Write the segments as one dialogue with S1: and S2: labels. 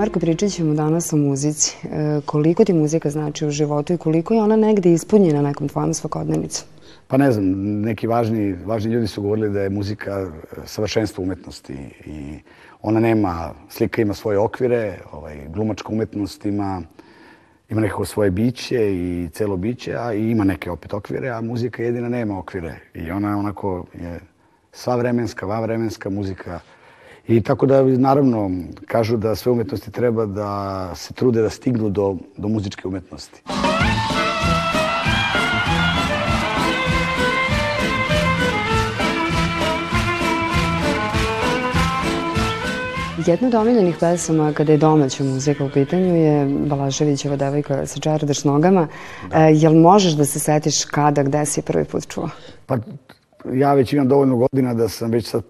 S1: Marko, pričat ćemo danas o muzici. E, koliko ti muzika znači u životu i koliko je ona negde ispunjena nekom tvojom svakodnevnicom?
S2: Pa ne znam, neki važni, važni ljudi su govorili da je muzika e, savršenstvo umetnosti i ona nema, slika ima svoje okvire, ovaj, glumačka umetnost ima, ima nekako svoje biće i celo biće, a i ima neke opet okvire, a muzika jedina nema okvire. I ona onako je sva vremenska, va vremenska muzika. I tako da, naravno, kažu da sve umetnosti treba da se trude da stignu do, do muzičke umetnosti.
S1: Jedna od omiljenih pesama kada je domaća muzika u pitanju je Balaševićeva devojka sa čardaš nogama. Da. E, jel možeš da se setiš kada, gde si je prvi put čuo?
S2: Pa ja već imam dovoljno godina da sam već sad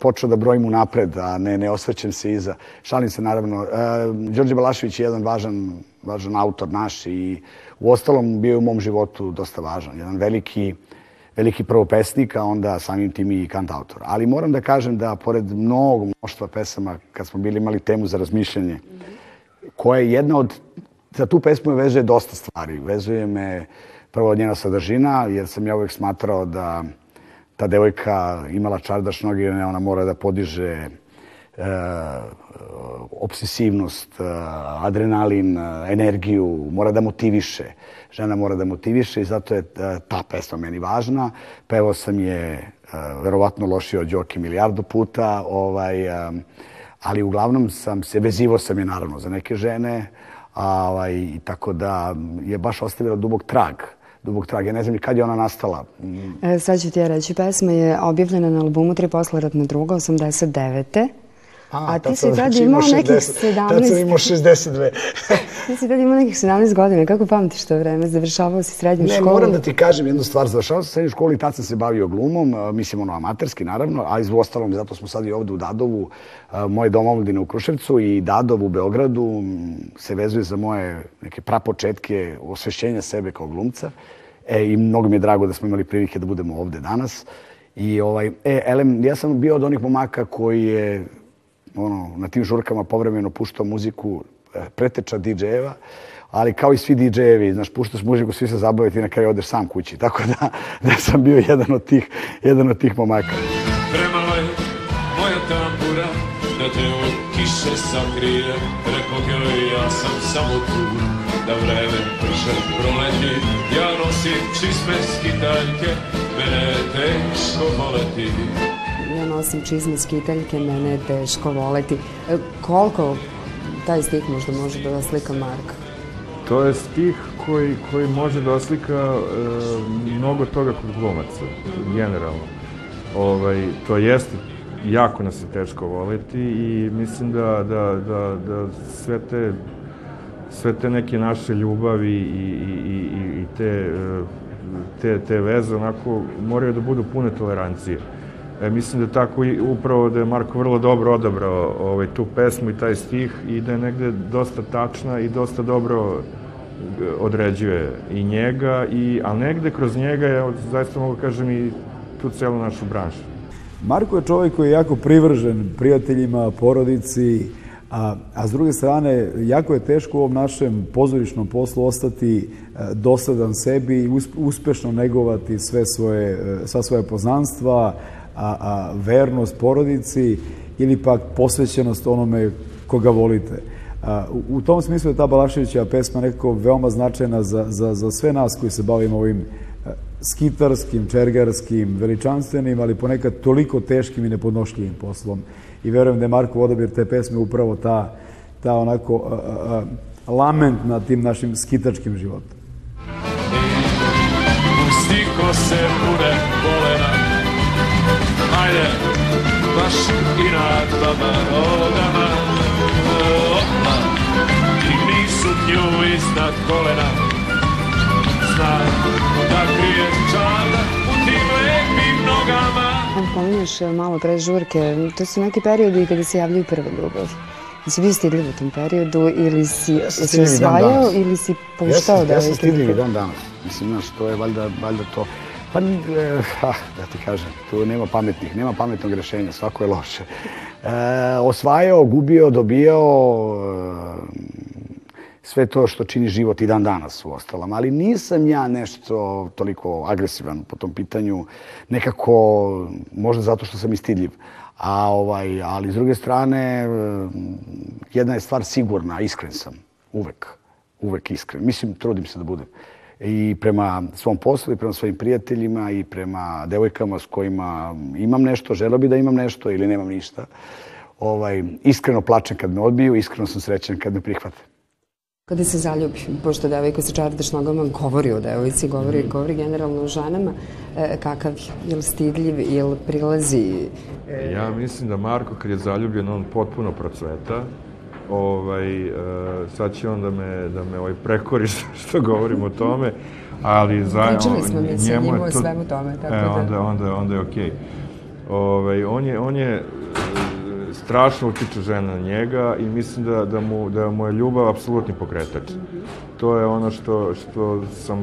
S2: počeo da brojim u napred, a ne, ne osvrćem se iza. Šalim se naravno. E, Đorđe Balašević je jedan važan, važan autor naš i u ostalom bio je u mom životu dosta važan. Jedan veliki veliki prvo pesnik, a onda samim tim i kantautor. Ali moram da kažem da pored mnogo mnoštva pesama, kad smo bili imali temu za razmišljanje, koja je jedna od, za tu pesmu me vezuje dosta stvari. Vezuje me prvo njena sadržina, jer sam ja uvek smatrao da ta devojka imala čardaš noge, ona mora da podiže e, obsesivnost, e, adrenalin, e, energiju, mora da motiviše žena mora da motiviše i zato je e, ta pesma meni važna. Pevao sam je verovatno lošio od Đoki milijardu puta, ovaj, ali uglavnom sam se, vezivo sam je naravno za neke žene, a, ovaj, tako da je baš ostavila dubog trag dubog trag. Ja ne znam ni kad je ona nastala.
S1: E, sad ću ti ja reći, pesma je objavljena na albumu Tri posleratna druga, 89. A, A ti si tad imao nekih 17... Tad
S2: sam imao 62.
S1: ti si tad imao nekih 17 godina. Kako pamtiš to vreme? Završavao si srednju ne, školu?
S2: Ne, moram da ti kažem jednu stvar. Završavao sam srednju školu i tad sam se bavio glumom. Mislim, ono, amaterski, naravno. A iz ostalom, zato smo sad i ovde u Dadovu. Moje domovljine u Kruševcu i Dadov u Beogradu se vezuje za moje neke prapočetke osvešćenja sebe kao glumca. E, I mnogo mi je drago da smo imali prilike da budemo ovde danas. I ovaj, e, elem, ja sam bio od onih momaka koji je ono, na tim žurkama povremeno puštao muziku e, preteča DJ-eva, ali kao i svi DJ-evi, znaš, puštaš muziku, svi se zabave, ti na kraju odeš sam kući. Tako da, da sam bio jedan od tih, jedan od tih momaka. Premala je moja tambura, da te od kiše sakrije, rekao joj ja sam samo tu, da vreme brže proleti, ja nosim čisme skitaljke, mene je teško voleti
S1: ja nosim čizme skiteljke, mene je teško voleti. E, koliko taj stih možda može da oslika Mark?
S3: To je stih koji, koji može da oslika e, mnogo toga kod glumaca, generalno. Ovaj, to jeste jako nas je teško voleti i mislim da, da, da, da sve te sve te neke naše ljubavi i, i, i, i te, e, te, te veze onako moraju da budu pune tolerancije. E, mislim da tako i upravo da je Marko vrlo dobro odabrao ovaj, tu pesmu i taj stih i da je negde dosta tačna i dosta dobro e, određuje i njega, i, a negde kroz njega je, zaista mogu kažem, i tu celu našu branšu.
S4: Marko je čovjek koji je jako privržen prijateljima, porodici, a, a s druge strane, jako je teško u ovom našem pozorišnom poslu ostati e, dosadan sebi i uspešno negovati sve svoje, sva svoje poznanstva, a, a vernost porodici ili pak posvećenost onome koga volite. U, tom smislu je ta Balaševića pesma nekako veoma značajna za, za, za sve nas koji se bavimo ovim skitarskim, čergarskim, veličanstvenim, ali ponekad toliko teškim i nepodnošljivim poslom. I verujem da je Marko odabir te pesme upravo ta, ta onako a, a, a, lament na tim našim skitačkim životom. Pusti ko se bude kolena ajde, baš i nad baba rogama. Opa, digni suknju iznad kolena, znaj da krije čada u tim lepim nogama.
S1: Pominješ e, malo pre žurke, to su neki periodi kada se javljaju prve ljubavi. Jesi bio stidljiv u tom periodu ili si, ja si osvajao ili si puštao da...
S2: Ja sam stidljiv dan danas. Mislim, znaš, to je valjda, valjda to Pa, e, ah, da ti kažem, tu nema pametnih, nema pametnog rešenja, svako je loše. E, osvajao, gubio, dobijao, e, sve to što čini život i dan danas u ostalom. Ali nisam ja nešto toliko agresivan po tom pitanju, nekako, možda zato što sam istidljiv. A, ovaj, ali s druge strane, jedna je stvar sigurna, iskren sam, uvek, uvek iskren. Mislim, trudim se da budem i prema svom poslu i prema svojim prijateljima i prema devojkama s kojima imam nešto, želeo bi da imam nešto ili nemam ništa. Ovaj, iskreno plačem kad me odbiju, iskreno sam srećan kad me prihvate.
S1: Kada se zaljubi, pošto devojka sa čardaš nogama govori o devojci, govori, mm. govori generalno o ženama, e, kakav je, je li stidljiv, je li prilazi?
S3: E... Ja mislim da Marko kad je zaljubljen, on potpuno procveta, ovaj, uh, sad će on da me, da me ovaj prekori što, što govorim o tome, ali
S1: za, Pričali smo mi se njemu o svemu tome, tako e,
S3: da... Onda, onda, onda je okej. Okay. Ovaj, on je, on je strašno utiče žena na njega i mislim da, da, mu, da mu je ljubav apsolutni pokretač. To je ono što, što sam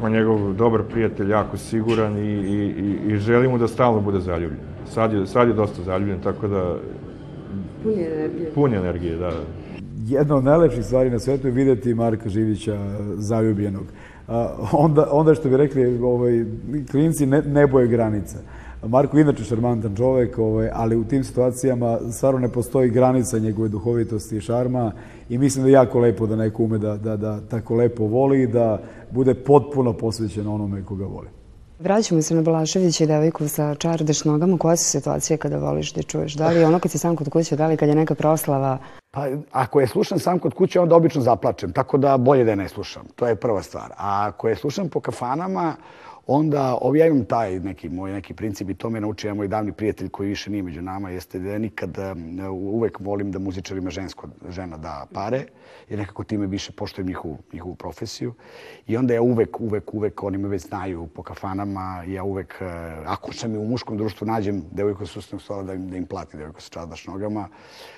S3: kao njegov dobar prijatelj jako siguran i, i, i, i želim mu da stalno bude zaljubljen. Sad je, sad je dosta zaljubljen, tako da
S1: Pun energije.
S3: Pun energije, da.
S4: Jedna od najlepših stvari na svetu je videti Marka Živića zaljubljenog. onda, onda što bi rekli, ovaj, klinci ne, ne boje granica. Marko je inače šarmantan čovek, ovaj, ali u tim situacijama stvarno ne postoji granica njegove duhovitosti i šarma i mislim da je jako lepo da neko ume da, da, da tako lepo voli i da bude potpuno posvećen onome koga voli.
S1: Vraćamo se na Balaševića i devojku sa čardeš nogama. Koja su situacije kada voliš da čuješ? Da li ono kad si sam kod kuće, da li kad je neka proslava?
S2: Pa, ako je slušam sam kod kuće, onda obično zaplačem, tako da bolje da ne slušam. To je prva stvar. A ako je slušam po kafanama, onda ovaj, taj neki moj neki princip i to me naučio ja moj davni prijatelj koji više nije među nama, jeste da ja nikad uvek volim da muzičarima žensko, žena da pare, jer nekako time više poštujem njihovu, njihovu profesiju. I onda ja uvek, uvek, uvek, oni me već znaju po kafanama, ja uvek, e, ako sam i u muškom društvu nađem devojku sa usnog stola da im, da im plati devojku sa čadaš nogama,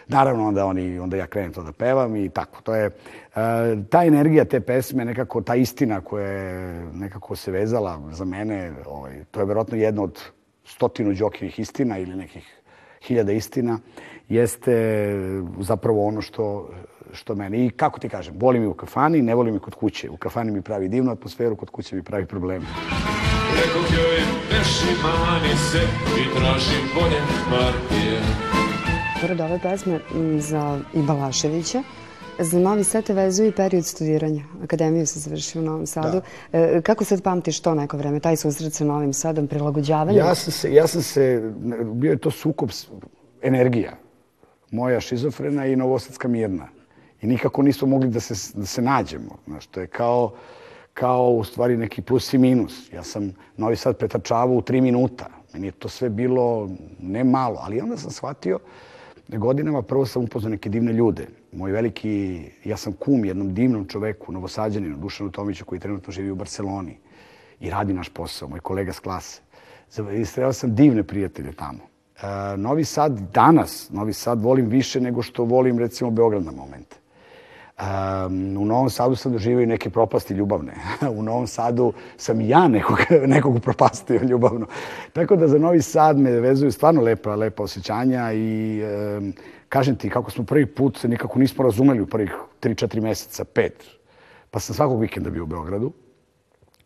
S2: naravno onda, oni, onda ja krenem to da pevam i tako. To je, uh, ta energija te pesme, nekako ta istina koja je nekako se vezala za mene, ovaj, to je verovatno jedna od stotinu Đokinih istina ili nekih hiljada istina, jeste zapravo ono što, što mene. I kako ti kažem, volim i u kafani, ne volim i kod kuće. U kafani mi pravi divnu atmosferu, kod kuće mi pravi probleme. Rekog joj, peši mani se i tražim bolje partije.
S1: Pored ove pesme za i Balaševića, Za Novi Sad te vezuje i period studiranja. Akademiju se završio u Novom Sadu. Da. E, kako sad pamtiš to neko vreme, taj susret sa Novim Sadom, prilagođavanje?
S2: Ja sam se, ja sam se, bio je to sukob energija. Moja šizofrena i novosadska mirna. I nikako nismo mogli da se, da se nađemo. Znaš, to je kao, kao u stvari neki plus i minus. Ja sam Novi Sad pretrčavao u tri minuta. Meni je to sve bilo ne malo, ali onda sam shvatio godinama prvo sam upoznao neke divne ljude. Moj veliki, ja sam kum jednom divnom čoveku, novosađaninu, Dušanu Tomiću, koji trenutno živi u Barceloni i radi naš posao, moj kolega s klase. Istreo sam divne prijatelje tamo. E, Novi Sad danas, Novi Sad volim više nego što volim recimo Beograd na momente. Um, u Novom Sadu sam doživio neke propasti ljubavne. u Novom Sadu sam ja nekog, nekog propastio ljubavno. Tako da za Novi Sad me vezuju stvarno lepa, lepa osjećanja i um, kažem ti, kako smo prvi put se nikako nismo razumeli u prvih 3-4 meseca, 5, pa sam svakog vikenda bio u Beogradu,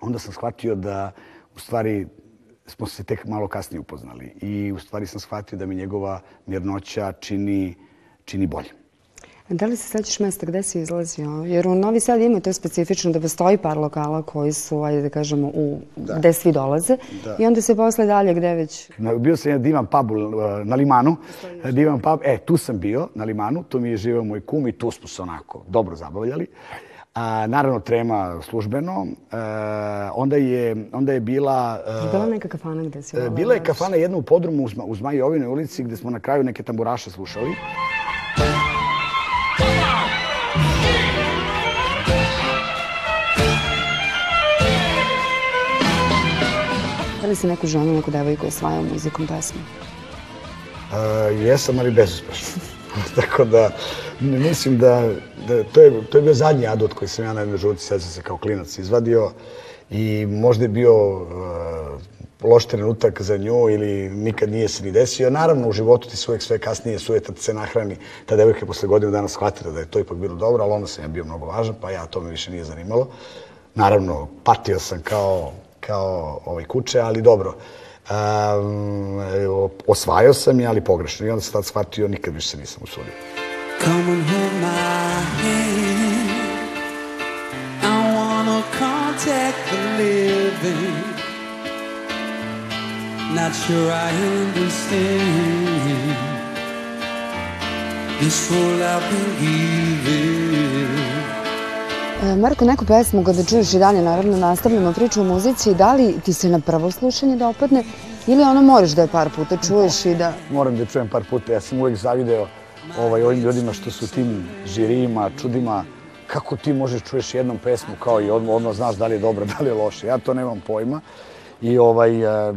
S2: onda sam shvatio da u stvari smo se tek malo kasnije upoznali i u stvari sam shvatio da mi njegova mirnoća čini, čini bolje.
S1: Da li se sećaš mesta gde si izlazio? Jer u Novi Sad ima to specifično da postoji par lokala koji su, ajde da kažemo, u, da. gde svi dolaze. Da. I onda se posle dalje gde već...
S2: Bio sam na divan pubu na Limanu. Divan pub, e, tu sam bio na Limanu, tu mi je živeo moj kum i tu smo se onako dobro zabavljali. A, naravno, trema službeno. E, onda, je, onda je bila...
S1: E, je bila neka kafana gde si
S2: e, Bila je kafana jedna u podrumu uz, uz Majovinoj ulici gde smo na kraju neke tamburaše slušali.
S1: Li si neku ženu, neku devojku osvajao muzikom, pesmom?
S2: Uh, jesam, ali bezuspešno. Tako da, mislim da, da to, je, to je bio zadnji adut koji sam ja na jednoj žuti, sad se kao klinac izvadio. i možda je bio uh, loš trenutak za nju ili nikad nije se ni desio. Naravno, u životu ti se uvek sve kasnije sujeta se nahrani. Ta devojka je posle godinu dana shvatila da je to ipak bilo dobro, ali onda sam ja bio mnogo važan, pa ja to me više nije zanimalo. Naravno, patio sam kao, kao ovaj kuće, ali dobro. Um, osvajao sam je, ali pogrešno. I onda sam tad shvatio, nikad više se nisam usudio. Come and hold my hand I wanna contact the living Not sure I understand This role I've been given e, Marko, neku pesmu kada čuješ i dalje, naravno nastavljamo priču o muzici, da li ti se na prvo slušanje dopadne ili ono moraš da je par puta čuješ i da... Moram da je čujem par puta, ja sam uvek zavideo ovaj, ovim ljudima što su tim žirijima, čudima, kako ti možeš čuješ jednom pesmu kao i odmah, odmah znaš da li je dobra, da li je loša. Ja to nemam pojma i ovaj, uh,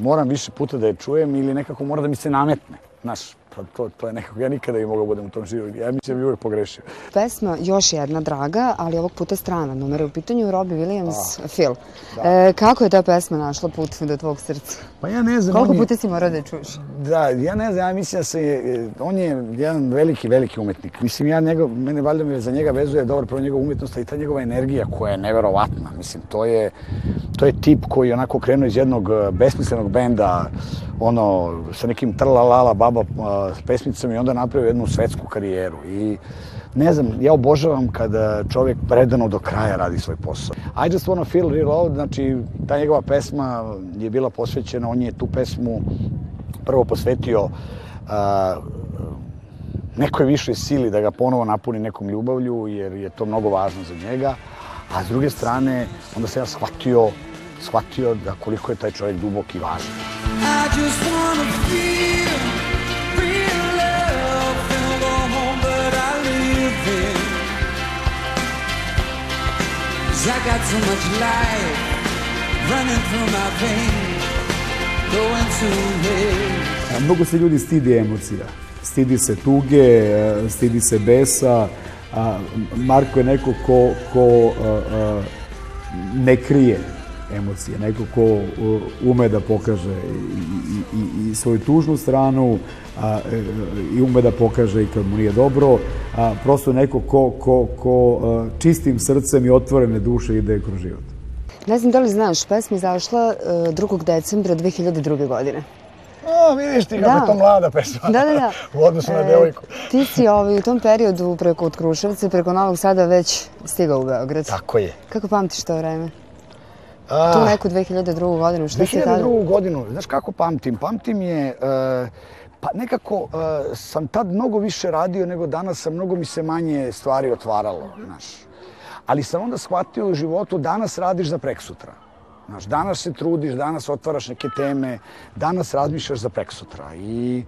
S2: moram više puta da je čujem ili nekako mora da mi se nametne. Znaš, Pa to, to je nekako, ja nikada ne mogao budem u tom živu. Ja mislim da bi uvek pogrešio.
S1: Pesma još jedna draga, ali ovog puta strana. Numer u pitanju Robbie Williams, A, Phil. Da. E, kako je ta pesma našla put do tvog srca?
S2: Pa ja ne znam.
S1: Koliko puta si morao da je čuješ?
S2: Da, ja ne znam, ja mislim da se, on je jedan veliki, veliki umetnik. Mislim, ja njegov, mene valjda me za njega vezuje dobro prvo njegova umetnost, i ta njegova energija koja je neverovatna. Mislim, to je, to je tip koji je onako krenuo iz jednog e, besmislenog benda, ono, sa nekim trlalala baba pesmicom i onda napravio jednu svetsku karijeru. I ne znam, ja obožavam kada čovjek predano do kraja radi svoj posao. I just wanna feel real love, znači ta njegova pesma je bila posvećena, on je tu pesmu prvo posvetio a, nekoj višoj sili da ga ponovo napuni nekom ljubavlju, jer je to mnogo važno za njega. A s druge strane, onda se ja shvatio, shvatio da koliko je taj čovjek dubok i važan. I just wanna feel Cause I got so much life running through my veins, going to hell.
S4: Mnogo se ljudi stidi emocija. Stidi se tuge, e, stidi se besa. Marko je neko ko, ko a, a, ne krije emocije, neko ko ume da pokaže i, i, i svoju tužnu stranu a, e, i ume da pokaže i kad mu nije dobro, a, prosto neko ko, ko, ko a, čistim srcem i otvorene duše ide kroz život.
S1: Ne znam da li znaš, pesma izašla 2. E, decembra 2002. godine.
S2: O, vidiš ti kako da. je to mlada pesma.
S1: Da, da, da.
S2: u odnosu na e, devojku.
S1: Ti si ovaj, u tom periodu preko od Kruševca, preko Novog Sada već stigao u Beograd.
S2: Tako je.
S1: Kako pamtiš to vreme? A, tu neku 2002. godinu, šta si tada?
S2: 2002. godinu, znaš kako pamtim? Pamtim je, uh, pa nekako uh, sam tad mnogo više radio nego danas, sam mnogo mi se manje stvari otvaralo, znaš. Ali sam onda shvatio u životu, danas radiš za preksutra. Znaš, danas se trudiš, danas otvaraš neke teme, danas razmišljaš za preksutra. I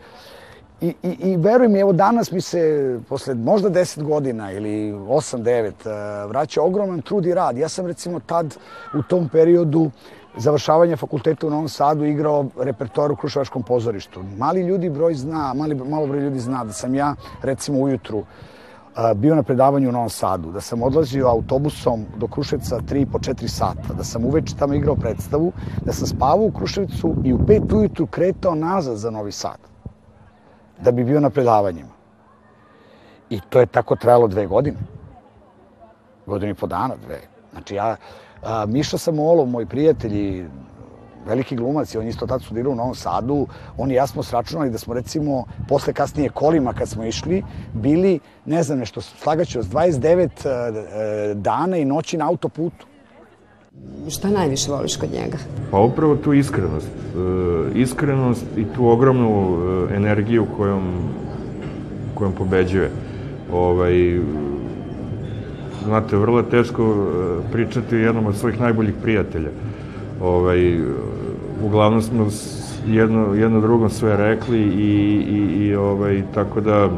S2: I, i, I veruj mi, evo danas mi se, posle možda 10 godina ili 8-9, eh, vraća ogroman trud i rad. Ja sam recimo tad u tom periodu završavanja fakulteta u Novom Sadu igrao repertoar u Kruševačkom pozorištu. Mali ljudi broj zna, mali, malo broj ljudi zna da sam ja recimo ujutru eh, bio na predavanju u Novom Sadu, da sam odlazio autobusom do Kruševca 3 po 4 sata, da sam uveče tamo igrao predstavu, da sam spavao u Kruševcu i u 5 ujutru kretao nazad za Novi Sad da bi bio na predavanjima. I to je tako trajalo dve godine. Godinu i po dana, dve. Znači ja, a, Miša Samolov, moj prijatelj i veliki glumac i on isto tad studirao u Novom Sadu, on i ja smo sračunali da smo recimo posle kasnije kolima kad smo išli bili, ne znam nešto, slagaću vas, 29 uh, dana i noći na autoputu.
S1: Šta najviše voliš kod njega?
S3: Pa upravo tu iskrenost. E, iskrenost i tu ogromnu e, energiju kojom, kojom pobeđuje. Ovaj, znate, vrlo je teško e, pričati jednom od svojih najboljih prijatelja. Ovaj, uglavnom smo jedno, jedno drugom sve rekli i, i, i ovaj, tako da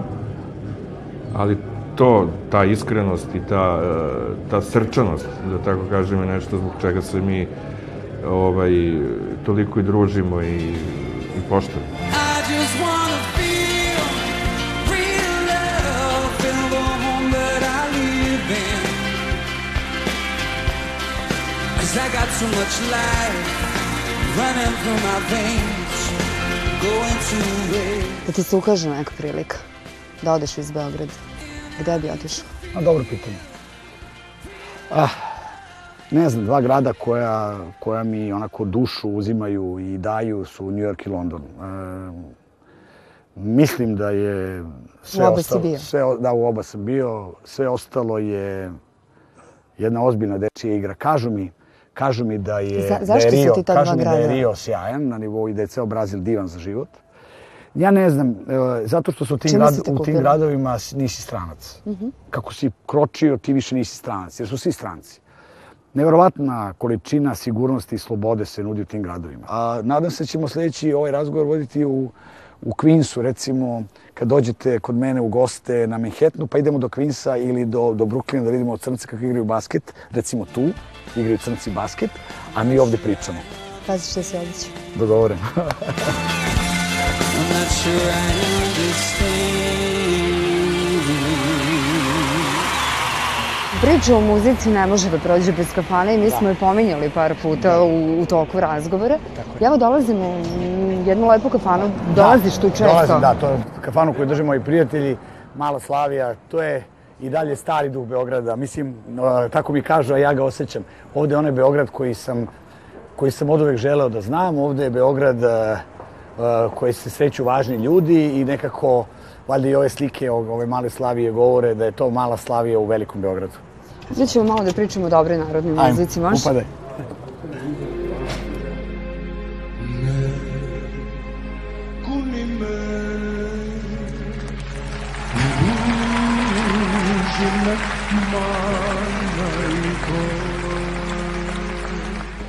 S3: ali to, ta iskrenost i ta, e, ta srčanost, da tako kažem, je nešto zbog čega se mi ovaj, toliko i družimo i, i poštujemo.
S1: Too much life running through my veins Going to waste Da ti se ukaže neka prilika da odeš iz Beograda, gde bi otišao?
S2: A dobro pitanje. Ah, ne znam, dva grada koja, koja mi onako dušu uzimaju i daju su New York i London. E, mislim da je sve
S1: u oba ostalo, si bio.
S2: Sve, da, u oba sam bio. Sve ostalo je jedna ozbiljna dečija igra. Kažu mi, kažu mi da je,
S1: za, da je
S2: Rio, kažu
S1: mi
S2: da je Rio sjajan na nivou i da je ceo Brazil divan za život. Ja ne znam, e, zato što su tim, grad, u tim gradovima nisi stranac. Uh mhm. -huh. Kako si kročio, ti više nisi stranac, jer su svi stranci. Neverovatna količina sigurnosti i slobode se nudi u tim gradovima. A nadam se da ćemo sledeći ovaj razgovor voditi u, u Queensu, recimo, kad dođete kod mene u goste na Manhattanu, pa idemo do Queensa ili do, do Brooklyna da vidimo crnce kako igraju basket, recimo tu, igraju crnci basket, a mi ovde pričamo.
S1: Pazi što se odliče.
S2: Dogovoreno.
S1: I'm not sure I understand. Priča o muzici ne može da prođe bez kafane i mi da. smo je pominjali par puta da. u, u toku razgovora. Ja evo dolazim u jednu lepu kafanu, da. dolaziš tu često.
S2: Dolazim, da, to je kafanu koju drže moji prijatelji, Mala Slavija, to je i dalje stari duh Beograda. Mislim, tako mi kažu, a ja ga osjećam. Ovde je onaj Beograd koji sam, koji sam od uvek želeo da znam. Ovde je Beograd koji se sreću važni ljudi i nekako, valjda i ove slike ove male Slavije govore da je to mala Slavija u velikom Beogradu.
S1: Sada ćemo malo da pričamo o dobroj narodnoj muzici, može?
S2: Upadaj.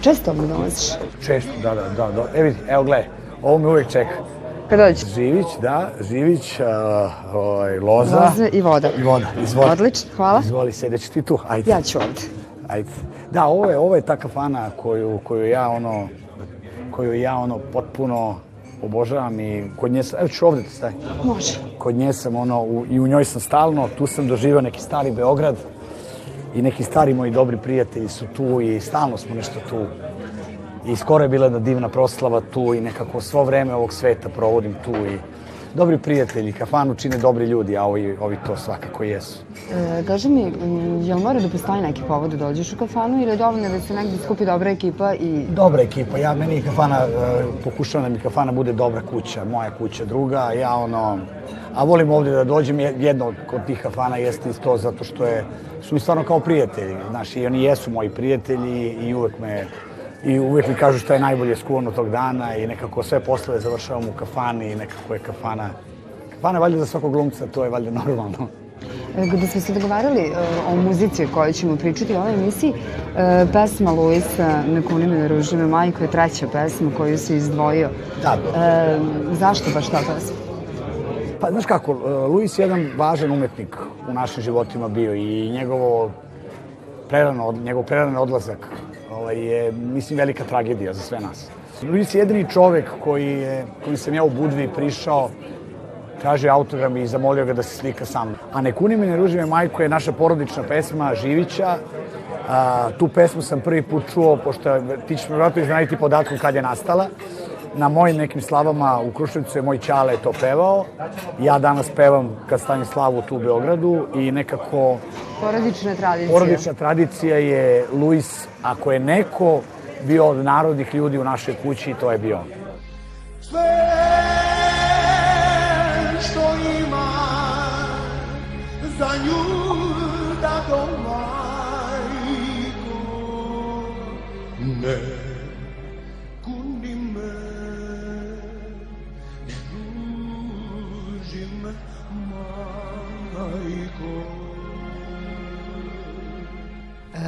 S1: Često mi dolaziš?
S2: Često, da, da, da. da. Evo vidi, evo gledaj, ovo me uvek čeka.
S1: Kad dođe?
S2: Živić, da, Živić, uh, ovaj, Loza.
S1: Loza i voda.
S2: I voda, izvoli.
S1: Odlično, hvala.
S2: Izvoli, sedeći ti tu, ajde.
S1: Ja ću ovde.
S2: Ajde. Da, ovo je, ovo je ta kafana koju, koju ja ono, koju ja ono potpuno obožavam i kod nje sam, evo ću ovde da stavi.
S1: Može.
S2: Kod nje sam ono, u, i u njoj sam stalno, tu sam doživao neki stari Beograd i neki stari moji dobri prijatelji su tu i stalno smo nešto tu i skoro je bila jedna divna proslava tu i nekako svo vreme ovog sveta provodim tu i dobri prijatelji, kafanu čine dobri ljudi, a ovi, ovi to svakako jesu.
S1: E, kaži mi, je li mora da postoji neki povod da dođeš u kafanu ili je dovoljno da se negde skupi dobra ekipa i...
S2: Dobra ekipa, ja, meni kafana, e, pokušavam da mi kafana bude dobra kuća, moja kuća druga, ja ono, a volim ovde da dođem, jedno od tih kafana jeste isto zato što je, su mi stvarno kao prijatelji, znaš, i oni jesu moji prijatelji i uvek me i uvek mi kažu šta je najbolje skuvano tog dana i nekako sve poslove završavam u kafani i nekako je kafana... Kafana je valjda za svakog glumca, to je valjda normalno.
S1: E, kada smo se dogovarali e, o muzici o kojoj ćemo pričati u ovoj emisiji, e, pesma Luisa Ne kuni me ružime majko je treća pesma koju si izdvojio.
S2: Da.
S1: E, zašto baš ta pesma?
S2: Pa, znaš kako, Luis je jedan važan umetnik u našim životima bio i njegovo prerano, njegov prerano odlazak ovaj, je, mislim, velika tragedija za sve nas. Luis je jedini čovek koji je, koji sam ja u Budvi prišao, tražio autogram i zamolio ga da se slika sa mnom. A Ne kuni me, ne ruži me majko je naša porodična pesma Živića. A, tu pesmu sam prvi put čuo, pošto ti ćeš me vratno iznaditi podatkom kad je nastala. Na mojim nekim slavama u Kruševicu je moj Ćale to pevao. Ja danas pevam kad stavim slavu tu u Beogradu i nekako...
S1: Porodična tradicija.
S2: Porodična tradicija je Luis, ako je neko bio od narodnih ljudi u našoj kući, to je bio on. Sve što ima za nju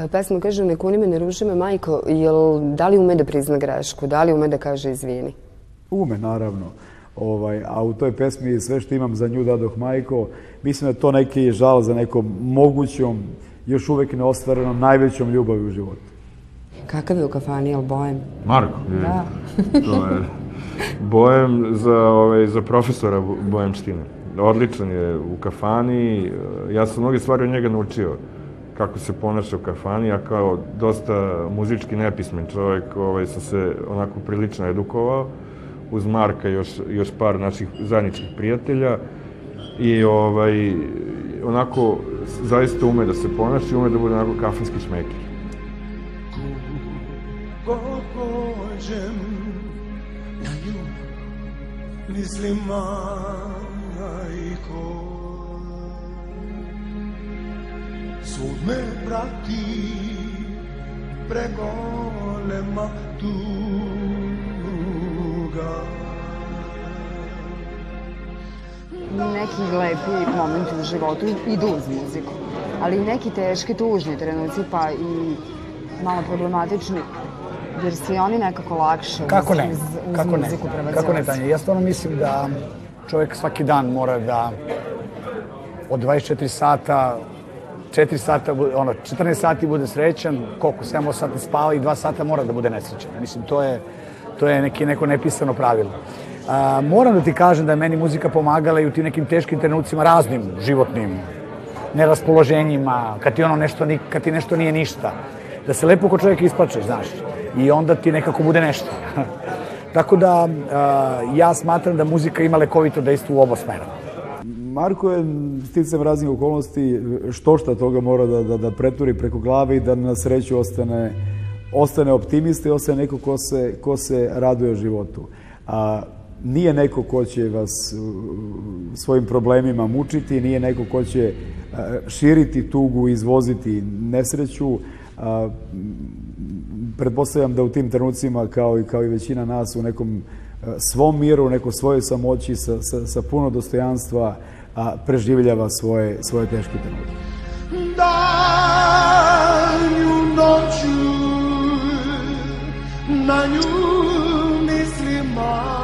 S1: pesma kaže ne kuni me, ne ruši me, majko, jel, da li ume da prizna grešku, da li ume da kaže izvini?
S4: Ume, naravno. Ovaj, a u toj pesmi sve što imam za nju dadoh majko, mislim da to neki žal za nekom mogućom, još uvek neostvarenom, najvećom ljubavi u životu.
S1: Kakav je u kafani, jel bojem?
S3: Marko,
S1: je. Da.
S3: to je bojem za, ovaj, za profesora Bojem Ština. Odličan je u kafani, ja sam mnoge stvari od njega naučio kako se ponaša u kafani, ja kao dosta muzički nepismen čovjek ovaj, sam se onako prilično edukovao uz Marka još, još par naših zajedničkih prijatelja i ovaj, onako zaista ume da se ponaša i ume da bude onako kafanski šmekir.
S5: Ko pođem na nju, mislim majko. Sud me prati preko lema tuga.
S1: Neki lepi momenti u životu idu uz muziku, ali i neki teški, tužni trenuci, pa i malo problematični, jer i oni nekako lakše
S2: Kako ne?
S1: uz, uz
S2: Kako ne?
S1: muziku
S2: Kako ne, Tanja? Ja stvarno mislim da čovjek svaki dan mora da od 24 sata 4 sata, ono, 14 sati bude srećan, koliko, 7 sati spava i 2 sata mora da bude nesrećan. Mislim, to je, to je neki, neko nepisano pravilo. A, moram da ti kažem da je meni muzika pomagala i u tim nekim teškim trenucima, raznim životnim neraspoloženjima, kad ti ono nešto, kad ti nešto nije ništa. Da se lepo kod čovjeka isplačeš, znaš. I onda ti nekako bude nešto. Tako da, a, ja smatram da muzika ima lekovito dejstvo u oba smera.
S4: Marko je sticam raznih okolnosti što šta toga mora da, da, da preturi preko glave i da na sreću ostane, ostane optimista i ostane neko ko se, ko se raduje životu. A, nije neko ko će vas svojim problemima mučiti, nije neko ko će širiti tugu, izvoziti nesreću. Pretpostavljam da u tim trenucima, kao i, kao i većina nas, u nekom svom miru, u nekoj svojoj samoći, sa, sa, sa puno dostojanstva, a, preživljava svoje, svoje teške trenutke.
S5: danju noću na nju mislim majko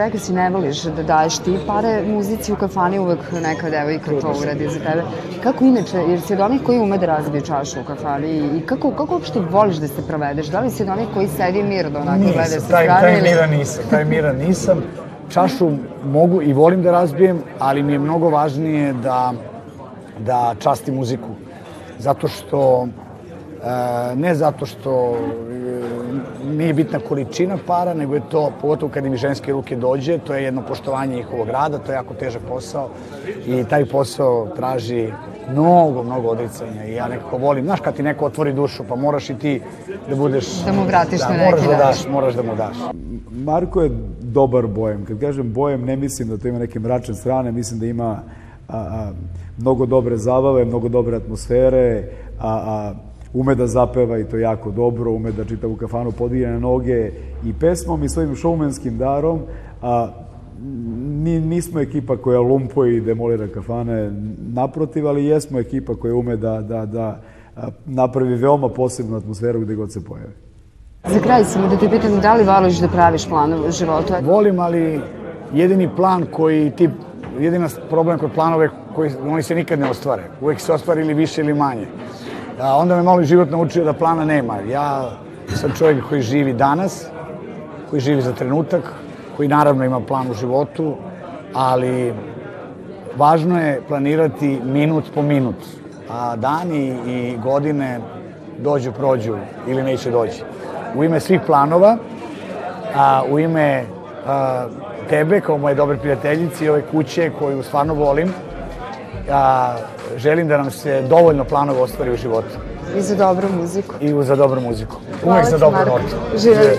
S1: Rekao si ne voliš da daješ ti pare muzici u kafani, uvek neka devojka to uradi za tebe. Kako inače, jer si od onih koji ume da razbije čašu u kafani i- kako, kako uopšte voliš da se provedeš? Da li si od onih koji sedi mir da onako gleda sa
S2: Nisam, taj,
S1: strane
S2: taj
S1: ili...
S2: miran nisam, taj miran nisam. Čašu mogu i volim da razbijem, ali mi je mnogo važnije da, da častim muziku. Zato što, e, ne zato što nije bitna količina para, nego je to, pogotovo kad im ženske ruke dođe, to je jedno poštovanje njihovog rada, to je jako težak posao i taj posao traži mnogo, mnogo odricanja i ja nekako volim. Znaš, kad ti neko otvori dušu, pa moraš i ti da budeš...
S1: Da mu vratiš
S2: da,
S1: na neki
S2: moraš da daš, moraš da mu daš.
S4: Marko je dobar bojem. Kad kažem bojem, ne mislim da to ima neke mračne strane, mislim da ima a, a, mnogo dobre zabave, mnogo dobre atmosfere, a, a ume da zapeva i to jako dobro, ume da čitavu kafanu podigne na noge i pesmom i svojim šoumenskim darom, a mi nismo ekipa koja lumpuje i demolira kafane, naprotiv, ali jesmo ekipa koja ume da, da, da napravi veoma posebnu atmosferu gde god se pojavi.
S1: Za kraj samo da te pitam da li voliš da praviš planove u životu?
S2: Volim, ali jedini plan koji ti, jedina problem kod planove koji oni se nikad ne ostvare. Uvek se ostvari ili više ili manje. A onda me malo život naučio da plana nema. Ja sam čovjek koji živi danas, koji živi za trenutak, koji naravno ima plan u životu, ali važno je planirati minut po minut, a dani i godine dođu, prođu ili neće doći. U ime svih planova, a, u ime a, tebe kao moje dobre prijateljice i ove kuće koju stvarno volim, a, želim da nam se dovoljno planova ostvari u životu
S1: I za dobru muziku.
S2: i za dobru muziku. Uvek za dobru notu.
S1: Živjeli.